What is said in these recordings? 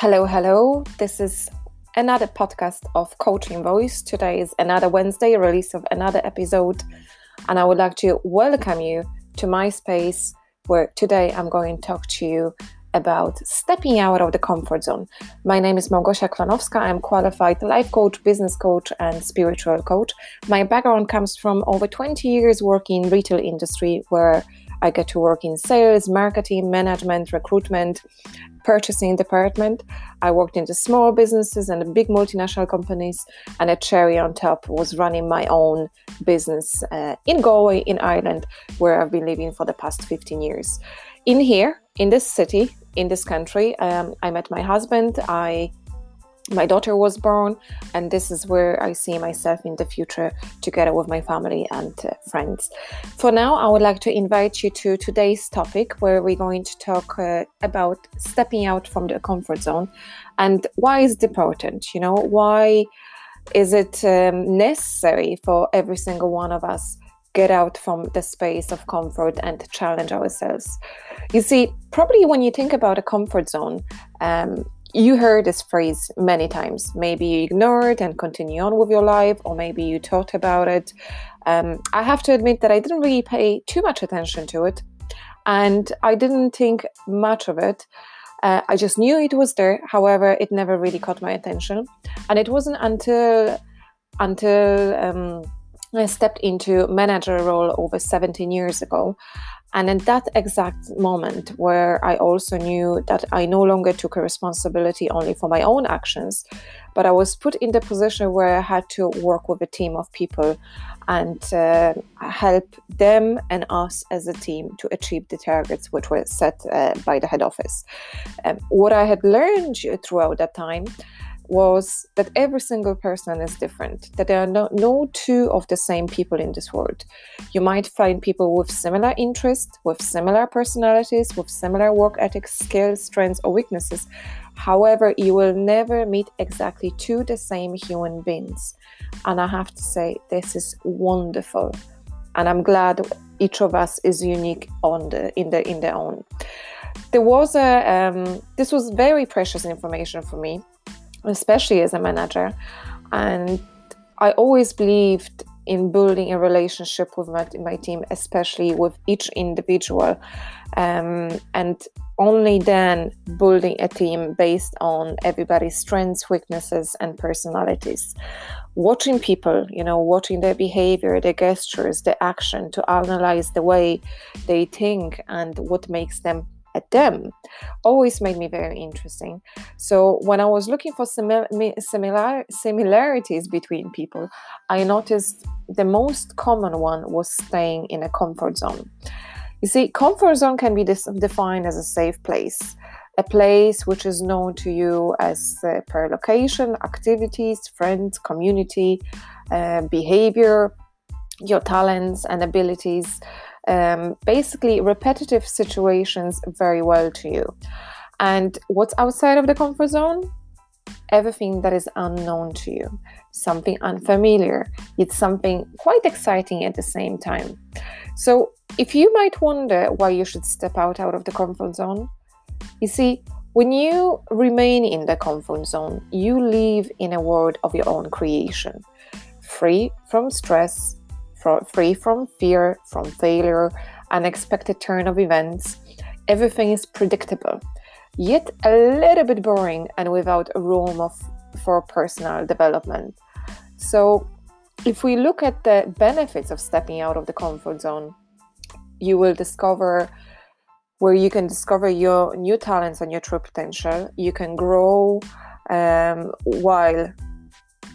Hello, hello. This is another podcast of Coaching Voice. Today is another Wednesday release of another episode, and I would like to welcome you to my space where today I'm going to talk to you about stepping out of the comfort zone. My name is Małgosia Klonowska. I'm qualified life coach, business coach, and spiritual coach. My background comes from over 20 years working in retail industry where I get to work in sales, marketing, management, recruitment, purchasing department. I worked in the small businesses and the big multinational companies, and a cherry on top was running my own business uh, in Galway, in Ireland, where I've been living for the past 15 years. In here, in this city, in this country, um, I met my husband. I my daughter was born and this is where i see myself in the future together with my family and uh, friends. For now i would like to invite you to today's topic where we're going to talk uh, about stepping out from the comfort zone. And why is it important? You know why is it um, necessary for every single one of us get out from the space of comfort and challenge ourselves? You see probably when you think about a comfort zone um, you heard this phrase many times. Maybe you ignore it and continue on with your life, or maybe you thought about it. Um, I have to admit that I didn't really pay too much attention to it, and I didn't think much of it. Uh, I just knew it was there. However, it never really caught my attention, and it wasn't until until um, I stepped into manager role over 17 years ago and in that exact moment, where I also knew that I no longer took a responsibility only for my own actions, but I was put in the position where I had to work with a team of people and uh, help them and us as a team to achieve the targets which were set uh, by the head office. Um, what I had learned throughout that time was that every single person is different, that there are no, no two of the same people in this world. You might find people with similar interests, with similar personalities, with similar work ethics, skills, strengths, or weaknesses. However, you will never meet exactly two the same human beings. And I have to say, this is wonderful. And I'm glad each of us is unique on the in the in their own. There was a um, this was very precious information for me especially as a manager. And I always believed in building a relationship with my, my team, especially with each individual. Um, and only then building a team based on everybody's strengths, weaknesses, and personalities. Watching people, you know, watching their behavior, their gestures, their action to analyze the way they think and what makes them at them always made me very interesting. So when I was looking for similar similarities between people, I noticed the most common one was staying in a comfort zone. You see, comfort zone can be defined as a safe place, a place which is known to you as uh, per location, activities, friends, community, uh, behavior, your talents and abilities um, basically repetitive situations very well to you. And what's outside of the comfort zone? Everything that is unknown to you, something unfamiliar, it's something quite exciting at the same time. So, if you might wonder why you should step out out of the comfort zone, you see, when you remain in the comfort zone, you live in a world of your own creation, free from stress, free from fear, from failure, unexpected turn of events. Everything is predictable, yet a little bit boring and without room of, for personal development. So, if we look at the benefits of stepping out of the comfort zone, you will discover where you can discover your new talents and your true potential. You can grow um, while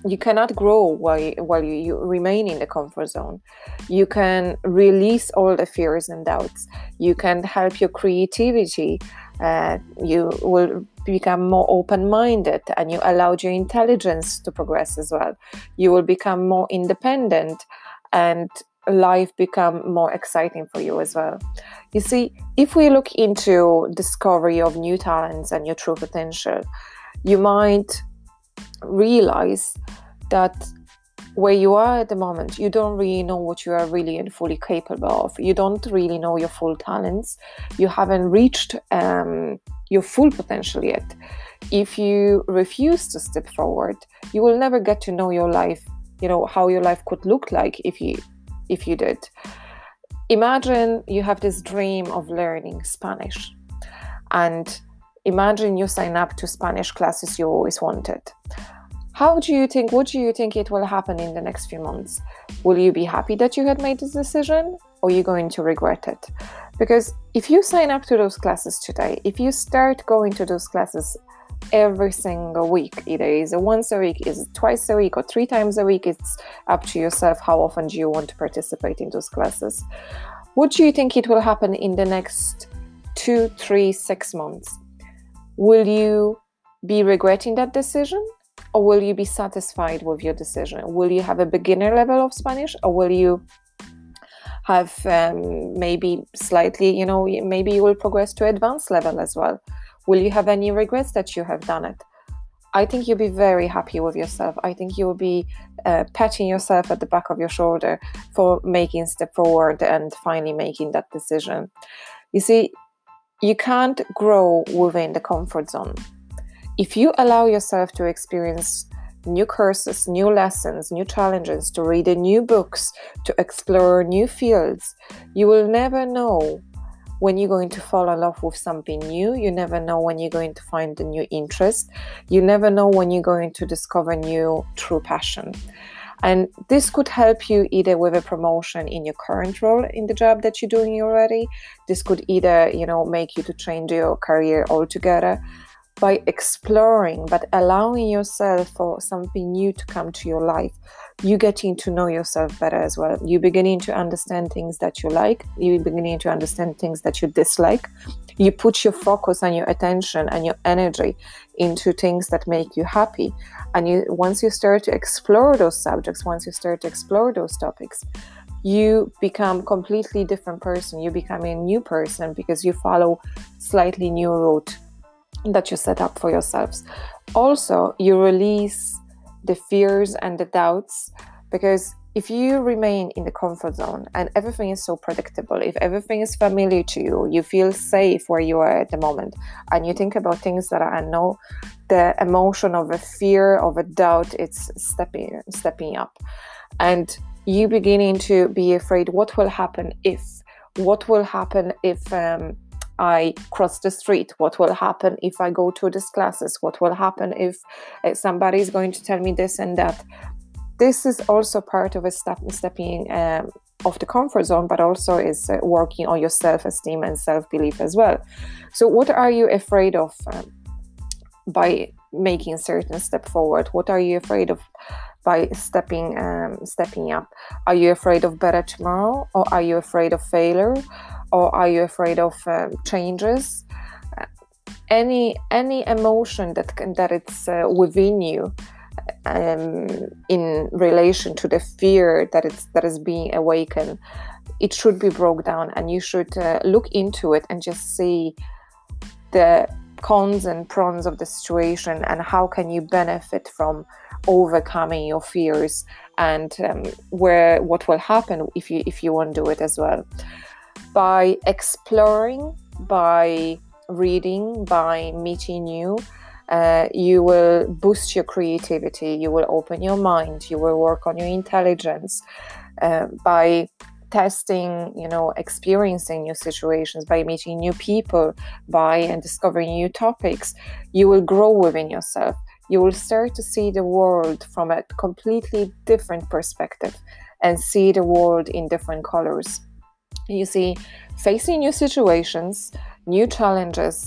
you cannot grow while, while you, you, remain in the comfort zone. You can release all the fears and doubts. You can help your creativity. Uh, you will become more open minded and you allow your intelligence to progress as well. You will become more independent and life become more exciting for you as well. You see, if we look into discovery of new talents and your true potential, you might realize that where you are at the moment, you don't really know what you are really and fully capable of. You don't really know your full talents. You haven't reached um, your full potential yet. if you refuse to step forward you will never get to know your life you know how your life could look like if you if you did imagine you have this dream of learning spanish and imagine you sign up to spanish classes you always wanted. How do you think what do you think it will happen in the next few months? Will you be happy that you had made this decision or are you going to regret it? Because if you sign up to those classes today if you start going to those classes every single week either is it once a week is it twice a week or three times a week it's up to yourself how often do you want to participate in those classes. What do you think it will happen in the next two three six months will you be regretting that decision or will you be satisfied with your decision? Will you have a beginner level of Spanish or will you have um, maybe slightly, you know, maybe you will progress to advanced level as well? Will you have any regrets that you have done it? I think you'll be very happy with yourself. I think you'll be uh, patting yourself at the back of your shoulder for making step forward and finally making that decision. You see, you can't grow within the comfort zone if you allow yourself to experience new courses, new lessons, new challenges, to read new books, to explore new fields, you will never know when you're going to fall in love with something new. You never know when you're going to find a new interest. You never know when you're going to discover new true passion. And this could help you either with a promotion in your current role in the job that you're doing already. This could either, you know, make you to change your career altogether by exploring but allowing yourself for something new to come to your life. You getting to know yourself better as well. You beginning to understand things that you like. You beginning to understand things that you dislike. You put your focus and your attention and your energy into things that make you happy. And you once you start to explore those subjects once you start to explore those topics you become completely different person. You become a new person because you follow slightly new route that you set up for yourselves. Also, you release the fears and the doubts because if you remain in the comfort zone and everything is so predictable, if everything is familiar to you, you feel safe where you are at the moment, and you think about things that are unknown, the emotion of a fear, of a doubt, it's stepping stepping up, and you beginning to be afraid. What will happen if? What will happen if? Um, I cross the street? What will happen if I go to these classes? What will happen if uh, somebody is going to tell me this and that? This is also part of a step, stepping um, of the comfort zone, but also is uh, working on your self esteem and self belief as well. So, what are you afraid of um, by making a certain step forward? What are you afraid of? by stepping um, stepping up are you afraid of better tomorrow or are you afraid of failure or are you afraid of um, changes? Uh, any any emotion that that it's uh, within you um, in relation to the fear that it's that is being awakened it should be broke down and you should uh, look into it and just see the cons and pros of the situation and how can you benefit from overcoming your fears and um, where what will happen if you if you won't do it as well by exploring, by reading, by meeting new, uh, you will boost your creativity, you will open your mind, you will work on your intelligence uh, by testing, you know, experiencing new situations, by meeting new people, by and discovering new topics. You will grow within yourself. You will start to see the world from a completely different perspective and see the world in different colors. You see, facing new situations, new challenges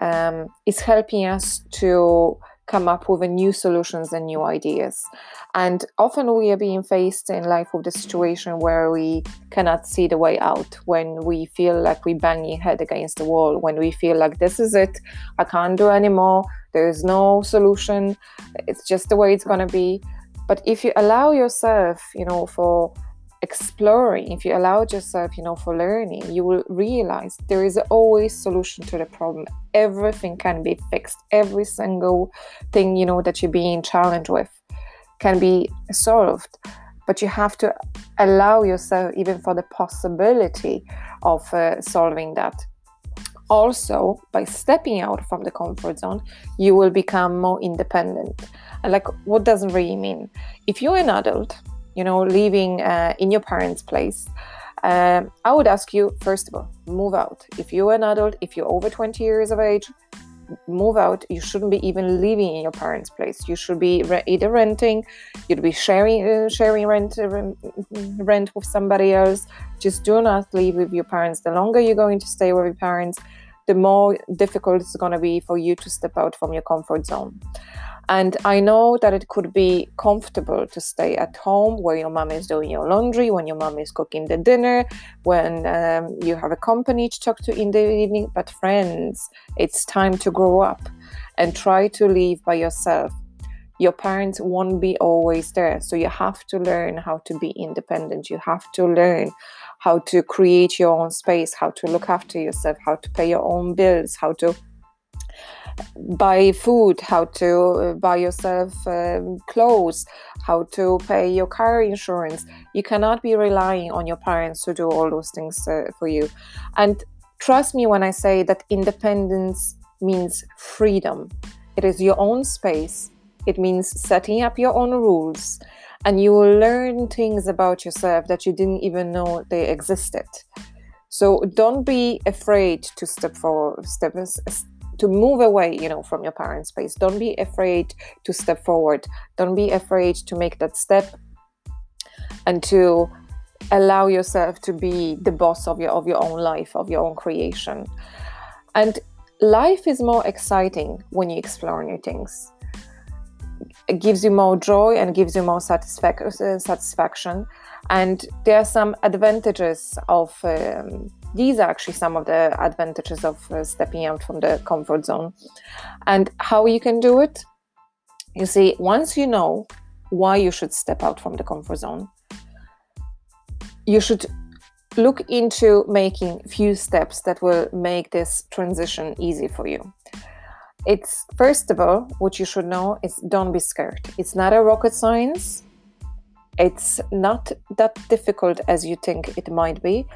um, is helping us to come up with new solutions and new ideas. And often we are being faced in life with the situation where we cannot see the way out, when we feel like we're banging head against the wall, when we feel like this is it, I can't do anymore, there's no solution, it's just the way it's gonna be. But if you allow yourself, you know, for exploring. If you allow yourself you know for learning you will realize there is always solution to the problem. Everything can be fixed. Every single thing you know that you're being challenged with can be solved. But you have to allow yourself even for the possibility of uh, solving that. Also by stepping out from the comfort zone you will become more independent. And like what does really mean? If you're an adult you know living uh, in your parents place. Um, i would ask you first of all move out. If you're an adult if you're over 20 years of age move out. You shouldn't be even living in your parents place. You should be re- either renting you'd be sharing uh, sharing rent uh, rent with somebody else. Just do not live with your parents. The longer you're going to stay with your parents the more difficult it's going to be for you to step out from your comfort zone and I know that it could be comfortable to stay at home where your mom is doing your laundry, when your mom is cooking the dinner, when um, you have a company to talk to in the evening. But, friends, it's time to grow up and try to live by yourself. Your parents won't be always there. So, you have to learn how to be independent. You have to learn how to create your own space, how to look after yourself, how to pay your own bills, how to buy food, how to uh, buy yourself um, clothes, how to pay your car insurance. You cannot be relying on your parents to do all those things uh, for you. And trust me when I say that independence means freedom. It is your own space. It means setting up your own rules, and you will learn things about yourself that you didn't even know they existed. So don't be afraid to step forward, step, to move away you know from your parents space. Don't be afraid to step forward. Don't be afraid to make that step and to allow yourself to be the boss of your of your own life of your own creation. And life is more exciting when you explore new things. It gives you more joy and gives you more satisfac- satisfaction. And there are some advantages of um, these are actually some of the advantages of uh, stepping out from the comfort zone. And how you can do it? You see once you know why you should step out from the comfort zone you should look into making few steps that will make this transition easy for you. It's first of all what you should know is don't be scared. It's not a rocket science. It's not that difficult as you think it might be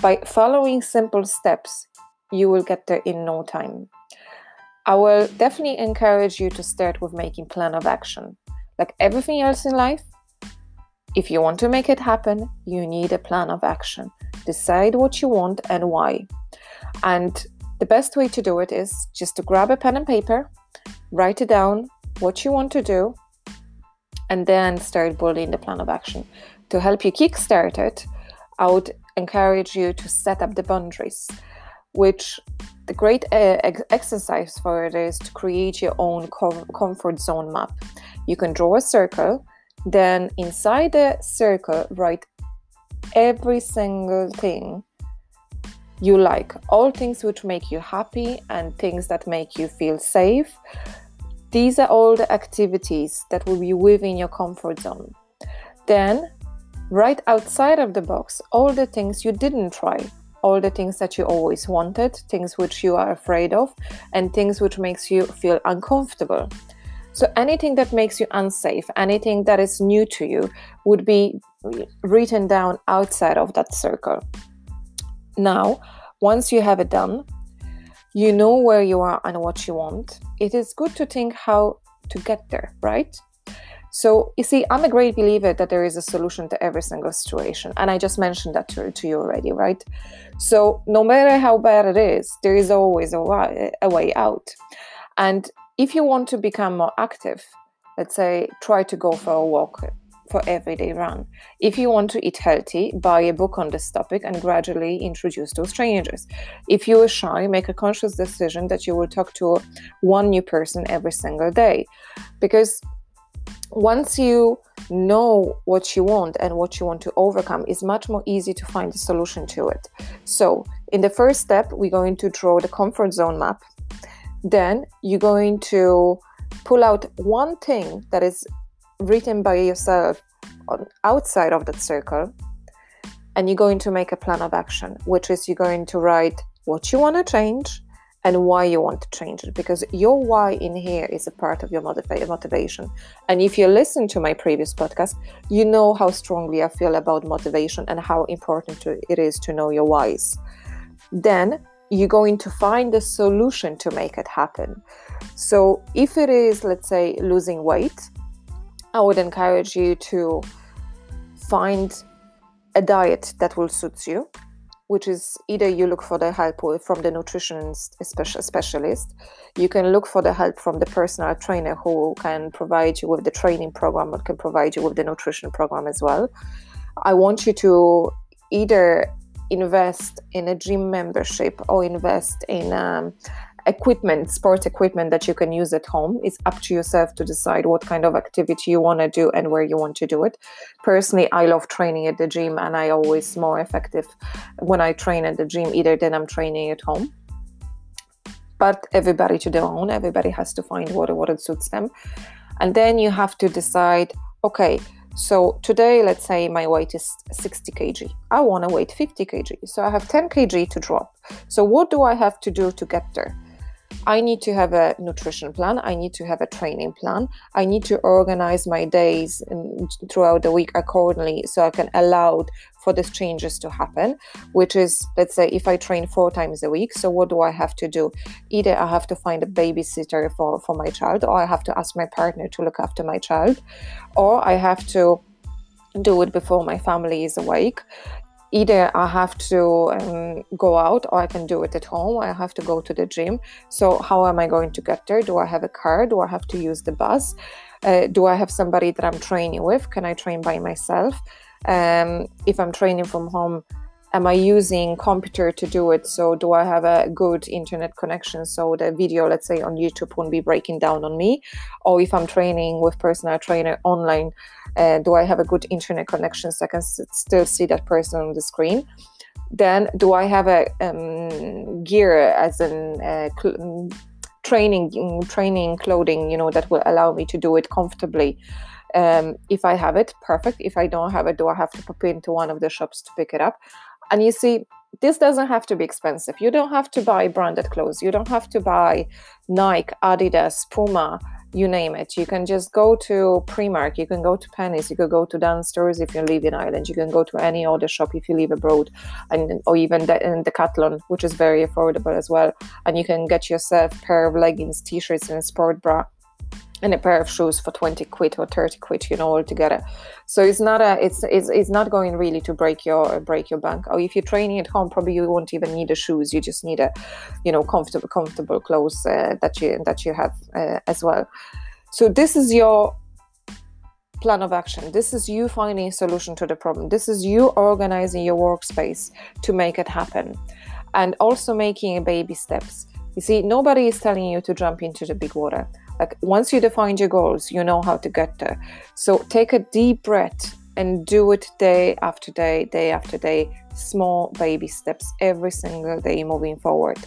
by following simple steps, you will get there in no time. I will definitely encourage you to start with making plan of action. Like everything else in life, if you want to make it happen, you need a plan of action. Decide what you want and why. And the best way to do it is just to grab a pen and paper, write it down, what you want to do, and then start building the plan of action. To help you kickstart it, I would encourage you to set up the boundaries, which the great uh, ex- exercise for it is to create your own com- comfort zone map. You can draw a circle, then inside the circle, write every single thing you like, all things which make you happy and things that make you feel safe. These are all the activities that will be within your comfort zone. Then right outside of the box all the things you didn't try. All the things that you always wanted things which you are afraid of and things which makes you feel uncomfortable. So anything that makes you unsafe anything that is new to you would be written down outside of that circle. Now once you have it done you know where you are and what you want. It is good to think how to get there right so, you see, I'm a great believer that there is a solution to every single situation. And I just mentioned that to, to you already, right? So, no matter how bad it is, there is always a way, a way out. And if you want to become more active, let's say try to go for a walk for everyday run. If you want to eat healthy, buy a book on this topic and gradually introduce those strangers. If you are shy, make a conscious decision that you will talk to one new person every single day. Because once you know what you want and what you want to overcome it's much more easy to find a solution to it. So in the first step we're going to draw the comfort zone map. Then you're going to pull out one thing that is written by yourself on outside of that circle and you're going to make a plan of action which is you're going to write what you want to change and why you want to change it because your why in here is a part of your motiva- motivation. And if you listen to my previous podcast you know how strongly i feel about motivation and how important it is to know your whys. Then you're going to find a solution to make it happen. So, if it is, let's say, losing weight, I would encourage you to find a diet that will suit you, which is either you look for the help from the nutrition specialist, you can look for the help from the personal trainer who can provide you with the training program or can provide you with the nutrition program as well. I want you to either invest in a gym membership or invest in um, equipment, sports equipment that you can use at home. It's up to yourself to decide what kind of activity you want to do and where you want to do it. Personally, I love training at the gym, and I always more effective when I train at the gym either than I'm training at home. But everybody to their own. Everybody has to find what what it suits them, and then you have to decide. Okay, so today, let's say my weight is 60 kg. I want to weight 50 kg. So I have 10 kg to drop. So what do I have to do to get there? I need to have a nutrition plan. I need to have a training plan. I need to organize my days um, throughout the week accordingly so I can allow for these changes to happen. Which is, let's say, if I train four times a week, so what do I have to do? Either I have to find a babysitter for, for my child, or I have to ask my partner to look after my child, or I have to do it before my family is awake either I have to um, go out or I can do it at home. I have to go to the gym. So, how am I going to get there? Do I have a car? Do I have to use the bus? Uh, do I have somebody that I'm training with? Can I train by myself? Um, if I'm training from home, am I using computer to do it? So do I have a good internet connection so the video, let's say on YouTube, won't be breaking down on me? Or if I'm training with personal trainer online, uh, do I have a good internet connection so I can s- still see that person on the screen? Then do I have a um, gear as in uh, cl- training training clothing, you know, that will allow me to do it comfortably? Um, if I have it, perfect. If I don't have it, do I have to pop into one of the shops to pick it up? And you see, this doesn't have to be expensive. You don't have to buy branded clothes. You don't have to buy Nike, Adidas, Puma, you name it. You can just go to Primark, you can go to Penneys, you can go to Dunnes Stores if you live in Ireland, you can go to any other shop if you live abroad, and or even the, in Decathlon, which is very affordable as well. And you can get yourself a pair of leggings, t-shirts, and sport bra and a pair of shoes for 20 quid or 30 quid you know altogether so it's not a it's it's, it's not going really to break your break your bank. Or if you're training at home probably you won't even need the shoes. You just need a you know comfortable comfortable clothes uh, that you that you have uh, as well. So this is your plan of action. This is you finding a solution to the problem. This is you organizing your workspace to make it happen. And also making baby steps. You see nobody is telling you to jump into the big water like once you define your goals, you know how to get there. So take a deep breath and do it day after day, day after day, small baby steps every single day moving forward.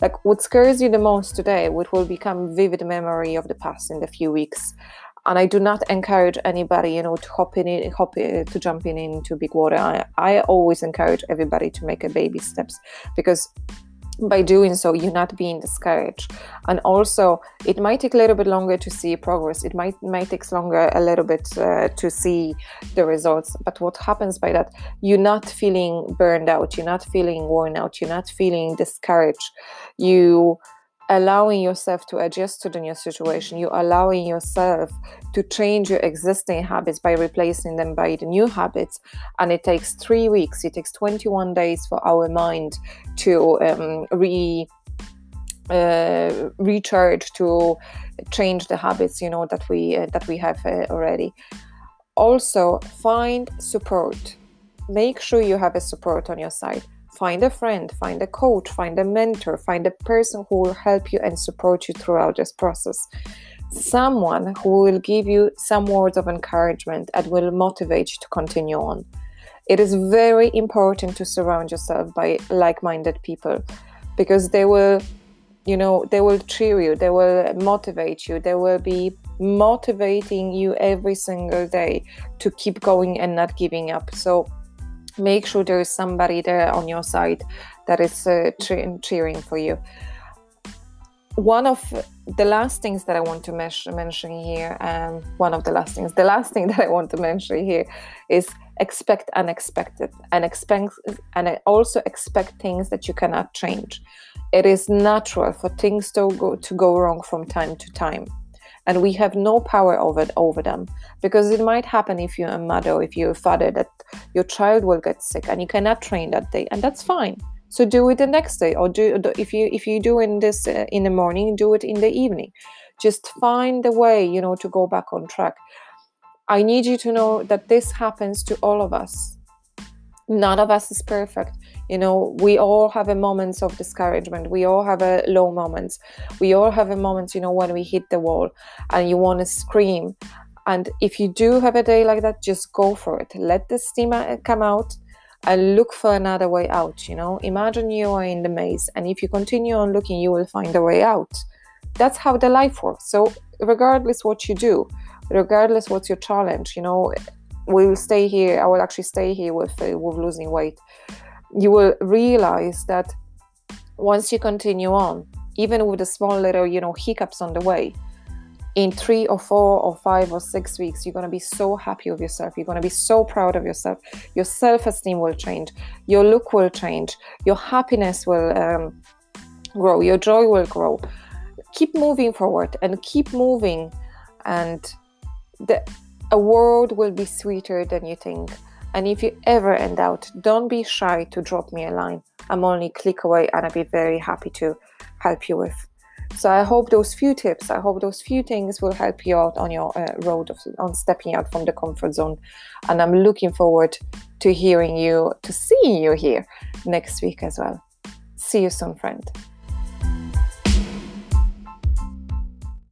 Like what scares you the most today, what will become vivid memory of the past in a few weeks. And I do not encourage anybody, you know, to hop in, hop in, to jump in into big water. I, I always encourage everybody to make a baby steps because by doing so you're not being discouraged and also it might take a little bit longer to see progress. It might might take longer a little bit uh, to see the results. But what happens by that you're not feeling burned out you're not feeling worn out you're not feeling discouraged. You allowing yourself to adjust to the new situation. You're allowing yourself to change your existing habits by replacing them by the new habits. And it takes three weeks, it takes 21 days for our mind to um, re. Uh, recharge to change the habits you know that we uh, that we have uh, already also find support make sure you have a support on your side Find a friend, find a coach, find a mentor, find a person who will help you and support you throughout this process. Someone who will give you some words of encouragement and will motivate you to continue on. It is very important to surround yourself by like minded people because they will you know they will cheer you they will motivate you they will be motivating you every single day to keep going and not giving up so make sure there is somebody there on your side that is uh, cheering for you. One of the last things that I want to mention here, um, one of the last things, the last thing that I want to mention here is expect unexpected and expect and also expect things that you cannot change. It is natural for things to go to go wrong from time to time and we have no power over over them. Because it might happen if you're a mother if you're a father that your child will get sick and you cannot train that day and that's fine. So do it the next day or do if you if you do in this uh, in the morning do it in the evening. Just find the way you know to go back on track. I need you to know that this happens to all of us. None of us is perfect. You know, we all have a moments of discouragement. We all have a low moments. We all have a moment, you know, when we hit the wall and you want to scream. And if you do have a day like that, just go for it. Let the steam uh, come out and look for another way out. You know, imagine you are in the maze, and if you continue on looking, you will find a way out. That's how the life works. So, regardless what you do, regardless what's your challenge you know we will stay here i will actually stay here with uh, with losing weight. You will realize that once you continue on even with the small little you know hiccups on the way in three or four or five or six weeks you're going to be so happy with yourself. You're going to be so proud of yourself. Your self-esteem will change. Your look will change. Your happiness will um, grow. Your joy will grow. Keep moving forward and keep moving. And the a world will be sweeter than you think. And if you ever end out, don't be shy to drop me a line. I'm only click away and I'll be very happy to help you with. So I hope those few tips, I hope those few things will help you out on your uh, road of, on stepping out from the comfort zone. And I'm looking forward to hearing you, to seeing you here next week as well. See you soon, friend.